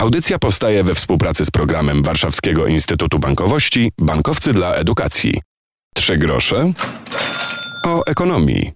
Audycja powstaje we współpracy z programem Warszawskiego Instytutu Bankowości Bankowcy dla Edukacji. Trzy grosze o ekonomii.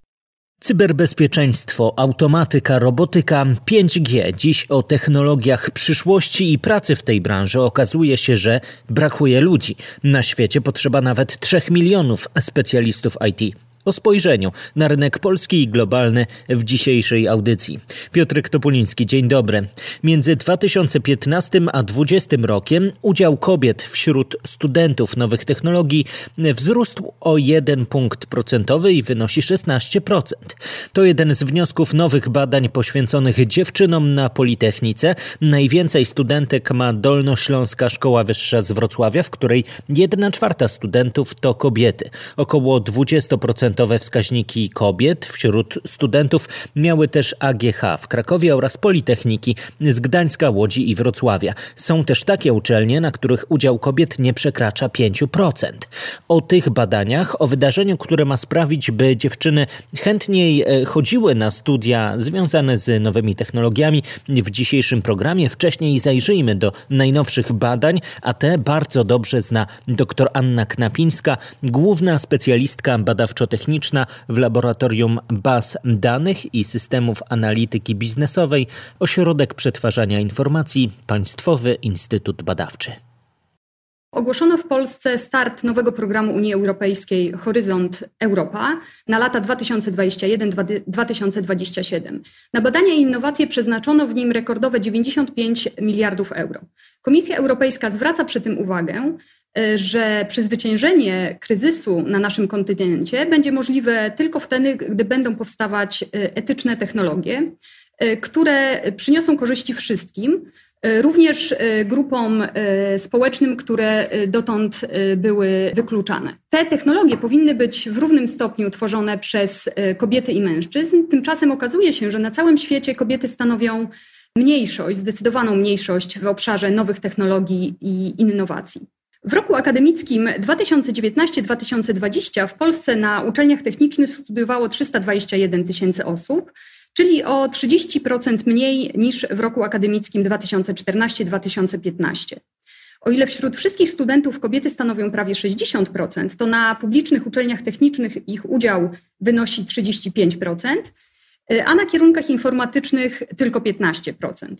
Cyberbezpieczeństwo, automatyka, robotyka, 5G. Dziś o technologiach przyszłości i pracy w tej branży okazuje się, że brakuje ludzi. Na świecie potrzeba nawet 3 milionów specjalistów IT o spojrzeniu na rynek polski i globalny w dzisiejszej audycji. Piotr Topuliński, dzień dobry. Między 2015 a 2020 rokiem udział kobiet wśród studentów nowych technologii wzrósł o 1 punkt procentowy i wynosi 16%. To jeden z wniosków nowych badań poświęconych dziewczynom na Politechnice. Najwięcej studentek ma Dolnośląska Szkoła Wyższa z Wrocławia, w której 1 czwarta studentów to kobiety. Około 20% procentowe wskaźniki kobiet wśród studentów miały też AGH w Krakowie oraz Politechniki z Gdańska, Łodzi i Wrocławia. Są też takie uczelnie, na których udział kobiet nie przekracza 5%. O tych badaniach, o wydarzeniu, które ma sprawić, by dziewczyny chętniej e, chodziły na studia związane z nowymi technologiami w dzisiejszym programie. Wcześniej zajrzyjmy do najnowszych badań, a te bardzo dobrze zna dr Anna Knapińska, główna specjalistka badawczo-techniczna techniczna w laboratorium baz danych i systemów analityki biznesowej, Ośrodek Przetwarzania Informacji, Państwowy Instytut Badawczy. Ogłoszono w Polsce start nowego programu Unii Europejskiej Horyzont Europa na lata 2021-2027. Na badania i innowacje przeznaczono w nim rekordowe 95 miliardów euro. Komisja Europejska zwraca przy tym uwagę, e, że przezwyciężenie kryzysu na naszym kontynencie będzie możliwe tylko wtedy, gdy będą powstawać e, etyczne technologie, które przyniosą korzyści wszystkim, E, również e, grupom e, społecznym, które dotąd były wykluczane. Te technologie powinny być w równym stopniu tworzone przez kobiety i mężczyzn. Tymczasem okazuje się, że na całym świecie kobiety stanowią mniejszość, zdecydowaną mniejszość w obszarze nowych technologii i innowacji. W roku akademickim 2019-2020 w Polsce na uczelniach technicznych studiowało 321 tysięcy osób, czyli o 30% mniej niż w roku akademickim 2014-2015. O ile wśród wszystkich studentów kobiety stanowią prawie 60%, to na publicznych uczelniach technicznych ich udział wynosi 35%, a na kierunkach informatycznych tylko 15%.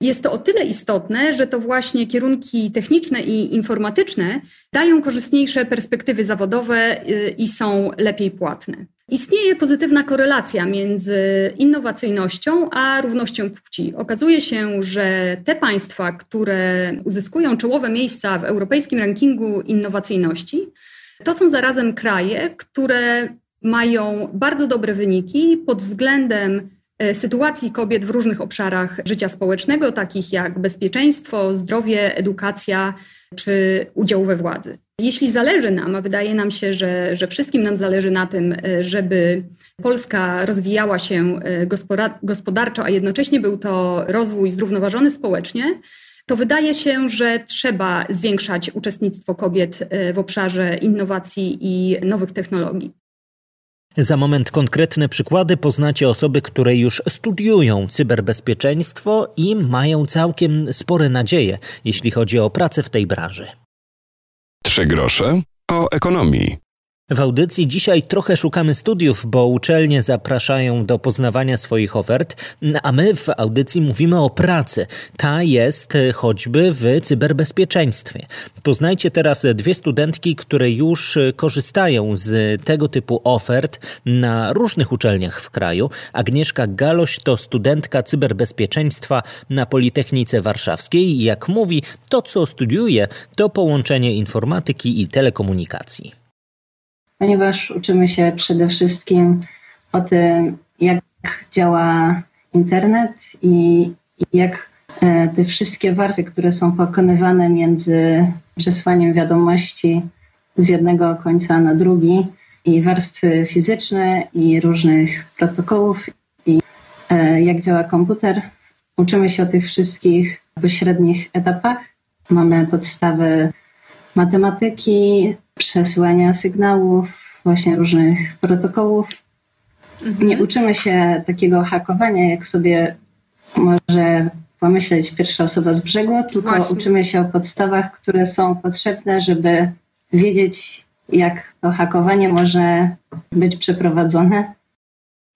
Jest to o tyle istotne, że to właśnie kierunki techniczne i informatyczne dają korzystniejsze perspektywy zawodowe y, i są lepiej płatne. Istnieje pozytywna korelacja między innowacyjnością a równością płci. Okazuje się, że te państwa, które uzyskują czołowe miejsca w europejskim rankingu innowacyjności, to są zarazem kraje, które mają bardzo dobre wyniki pod względem sytuacji kobiet w różnych obszarach życia społecznego, takich jak bezpieczeństwo, zdrowie, edukacja czy udział we władzy. Jeśli zależy nam, a wydaje nam się, że, że wszystkim nam zależy na tym, e, żeby Polska rozwijała się e, gospodarczo, a jednocześnie był to rozwój zrównoważony społecznie, to wydaje się, że trzeba zwiększać uczestnictwo kobiet e, w obszarze innowacji i nowych technologii. Za moment konkretne przykłady poznacie osoby, które już studiują cyberbezpieczeństwo i mają całkiem spore nadzieje, jeśli chodzi o pracę w tej branży. Trzy grosze o ekonomii. W audycji dzisiaj trochę szukamy studiów, bo uczelnie zapraszają do poznawania swoich ofert, a my w audycji mówimy o pracy. Ta jest choćby w cyberbezpieczeństwie. Poznajcie teraz dwie studentki, które już korzystają z tego typu ofert na różnych uczelniach w kraju. Agnieszka Galoś to studentka cyberbezpieczeństwa na Politechnice Warszawskiej i jak mówi, to co studiuje to połączenie informatyki i telekomunikacji ponieważ uczymy się przede wszystkim o tym, jak działa internet i jak e, te wszystkie warstwy, które są pokonywane między przesłaniem wiadomości z jednego końca na drugi, i warstwy fizyczne, i różnych protokołów, i e, jak działa komputer. Uczymy się o tych wszystkich pośrednich etapach. Mamy podstawy matematyki, przesyłania sygnałów, właśnie różnych protokołów. Mhm. Nie uczymy się takiego hakowania, jak sobie może pomyśleć pierwsza osoba z brzegu, tylko Właśnie. uczymy się o podstawach, które są potrzebne, żeby wiedzieć, jak to hakowanie może być przeprowadzone.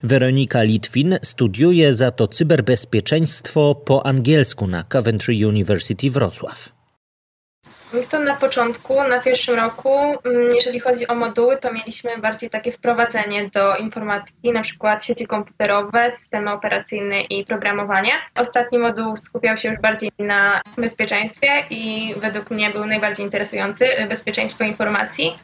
Weronika Litwin studiuje za to cyberbezpieczeństwo po angielsku na Coventry University Wrocław. To na początku, na pierwszym roku, mm, jeżeli chodzi o moduły, to mieliśmy bardziej takie wprowadzenie do informatyki, na przykład sieci komputerowe, systemy operacyjne i programowanie. Ostatni moduł skupiał się już bardziej na bezpieczeństwie i według mnie był najbardziej interesujący bezpieczeństwo informacji.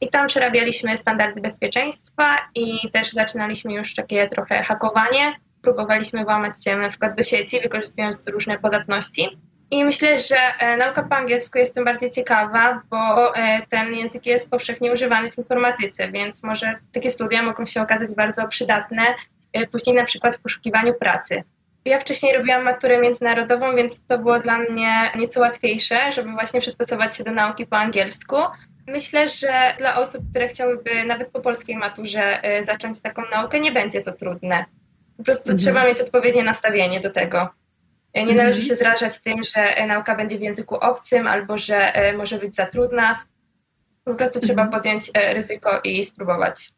I tam przerabialiśmy standardy bezpieczeństwa i też zaczynaliśmy już takie trochę hakowanie. Próbowaliśmy włamać się na przykład do sieci, wykorzystując różne podatności. I myślę, że e, nauka po angielsku jest tym bardziej ciekawa, bo e, ten język jest powszechnie używany w informatyce, więc może takie studia mogą się okazać bardzo przydatne e, później na przykład w poszukiwaniu pracy. Ja wcześniej robiłam maturę międzynarodową, więc to było dla mnie nieco łatwiejsze, żeby właśnie przystosować się do nauki po angielsku. Myślę, że dla osób, które chciałyby nawet po polskiej maturze zacząć taką naukę, nie będzie to trudne. Po prostu mhm. trzeba mieć odpowiednie nastawienie do tego. Nie mhm. należy się zrażać tym, że e, nauka będzie w języku obcym albo że e, może być za trudna. Po prostu trzeba mhm. podjąć e, ryzyko i spróbować.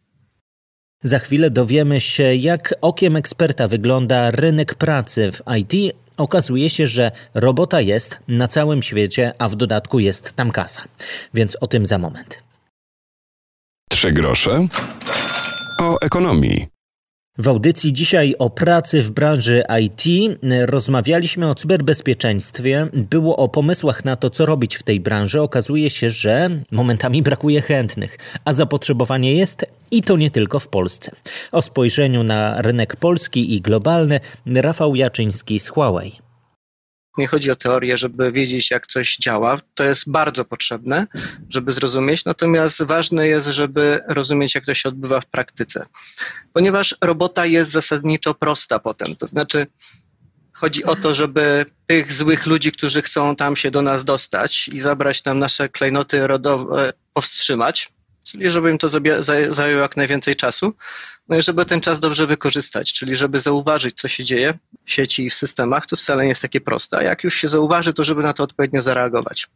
Za chwilę dowiemy się, jak okiem eksperta wygląda rynek pracy w IT. Okazuje się, że robota jest na całym świecie, a w dodatku jest tam kasa. Więc o tym za moment. Trzy grosze o ekonomii. W audycji dzisiaj o pracy w branży IT rozmawialiśmy o cyberbezpieczeństwie. Było o pomysłach na to, co robić w tej branży. Okazuje się, że momentami brakuje chętnych, a zapotrzebowanie jest i to nie tylko w Polsce. O spojrzeniu na rynek polski i globalny Rafał Jaczyński z Huawei. Nie chodzi o teorię, żeby wiedzieć, jak coś działa. To jest bardzo potrzebne, żeby zrozumieć. Natomiast ważne jest, żeby rozumieć, jak to się odbywa w praktyce. Ponieważ robota jest zasadniczo prosta potem. To znaczy, chodzi o to, żeby tych złych ludzi, którzy chcą tam się do nas dostać i zabrać nam nasze klejnoty rodowe, powstrzymać czyli żeby im to zajęło jak najwięcej czasu, no i żeby ten czas dobrze wykorzystać, czyli żeby zauważyć, co się dzieje w sieci i w systemach, co wcale nie jest takie proste, a jak już się zauważy, to żeby na to odpowiednio zareagować.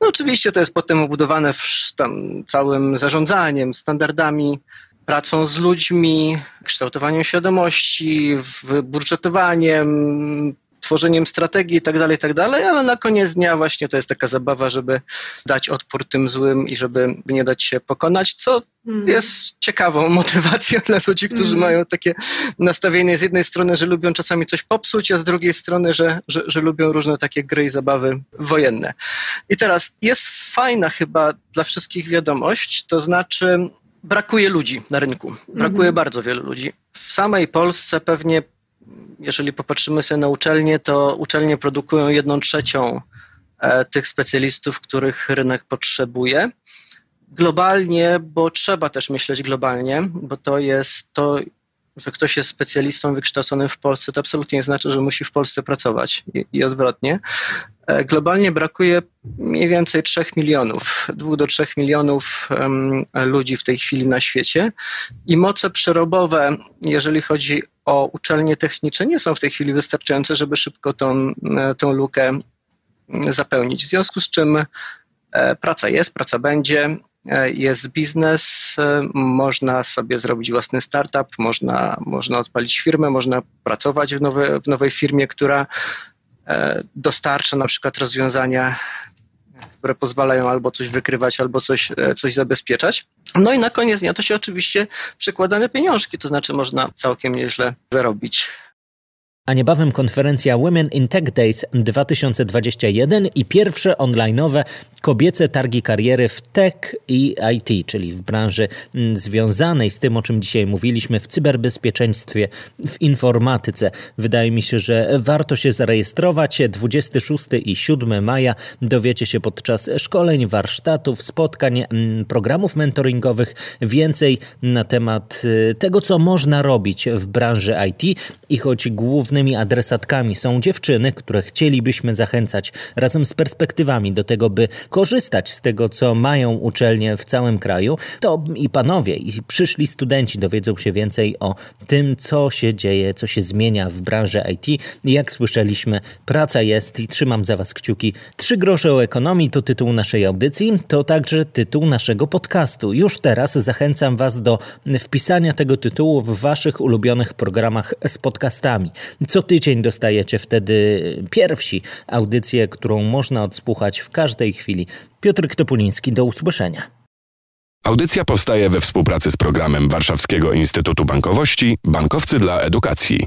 No oczywiście to jest potem obudowane tam całym zarządzaniem, standardami, pracą z ludźmi, kształtowaniem świadomości, budżetowaniem, tworzeniem strategii i tak dalej, i tak dalej, ale na koniec dnia właśnie to jest taka zabawa, żeby dać odpór tym złym i żeby nie dać się pokonać, co mm. jest ciekawą motywacją dla ludzi, którzy mm. mają takie nastawienie z jednej strony, że lubią czasami coś popsuć, a z drugiej strony, że, że, że lubią różne takie gry i zabawy wojenne. I teraz jest fajna chyba dla wszystkich wiadomość, to znaczy brakuje ludzi na rynku. Brakuje mm. bardzo wielu ludzi. W samej Polsce pewnie jeżeli popatrzymy sobie na uczelnie, to uczelnie produkują jedną trzecią e, tych specjalistów, których rynek potrzebuje. Globalnie, bo trzeba też myśleć globalnie, bo to jest to, że ktoś jest specjalistą wykształconym w Polsce, to absolutnie nie znaczy, że musi w Polsce pracować i, i odwrotnie. E, globalnie brakuje mniej więcej 3 milionów, 2 do 3 milionów ludzi w tej chwili na świecie i moce przerobowe, jeżeli chodzi o uczelnie techniczne, nie są w tej chwili wystarczające, żeby szybko tą, e, tą lukę zapełnić. W związku z czym e, praca jest, praca będzie, jest biznes, można sobie zrobić własny startup, można, można odpalić firmę, można pracować w, nowe, w nowej firmie, która dostarcza na przykład rozwiązania, które pozwalają albo coś wykrywać, albo coś, e, coś zabezpieczać. No i na koniec dnia to się oczywiście przekłada na pieniążki, to znaczy można całkiem nieźle zarobić a niebawem konferencja Women in Tech Days 2021 i pierwsze online'owe kobiece targi kariery w tech i IT, czyli w branży mm, związanej z tym, o czym dzisiaj mówiliśmy, w cyberbezpieczeństwie, w informatyce. Wydaje mi się, że warto się zarejestrować. 26 i 7 maja dowiecie się podczas szkoleń, warsztatów, spotkań, mm, programów mentoringowych więcej na temat y, tego, co można robić w branży IT i choć główny idealnymi adresatkami są dziewczyny, które chcielibyśmy zachęcać razem z perspektywami do tego, by korzystać z tego, co mają uczelnie w całym kraju, to i panowie, i przyszli studenci dowiedzą się więcej o tym, co się dzieje, co się zmienia w branży IT. Jak słyszeliśmy, praca jest i trzymam za Was kciuki. Trzy grosze o ekonomii to tytuł naszej audycji, to także tytuł naszego podcastu. Już teraz zachęcam Was do wpisania tego tytułu w Waszych ulubionych programach z podcastami. Co tydzień dostajecie wtedy pierwsi audycję, którą można odsłuchać w każdej chwili. Piotr Topuliński, do usłyszenia. Audycja powstaje we współpracy z programem Warszawskiego Instytutu Bankowości Bankowcy dla Edukacji.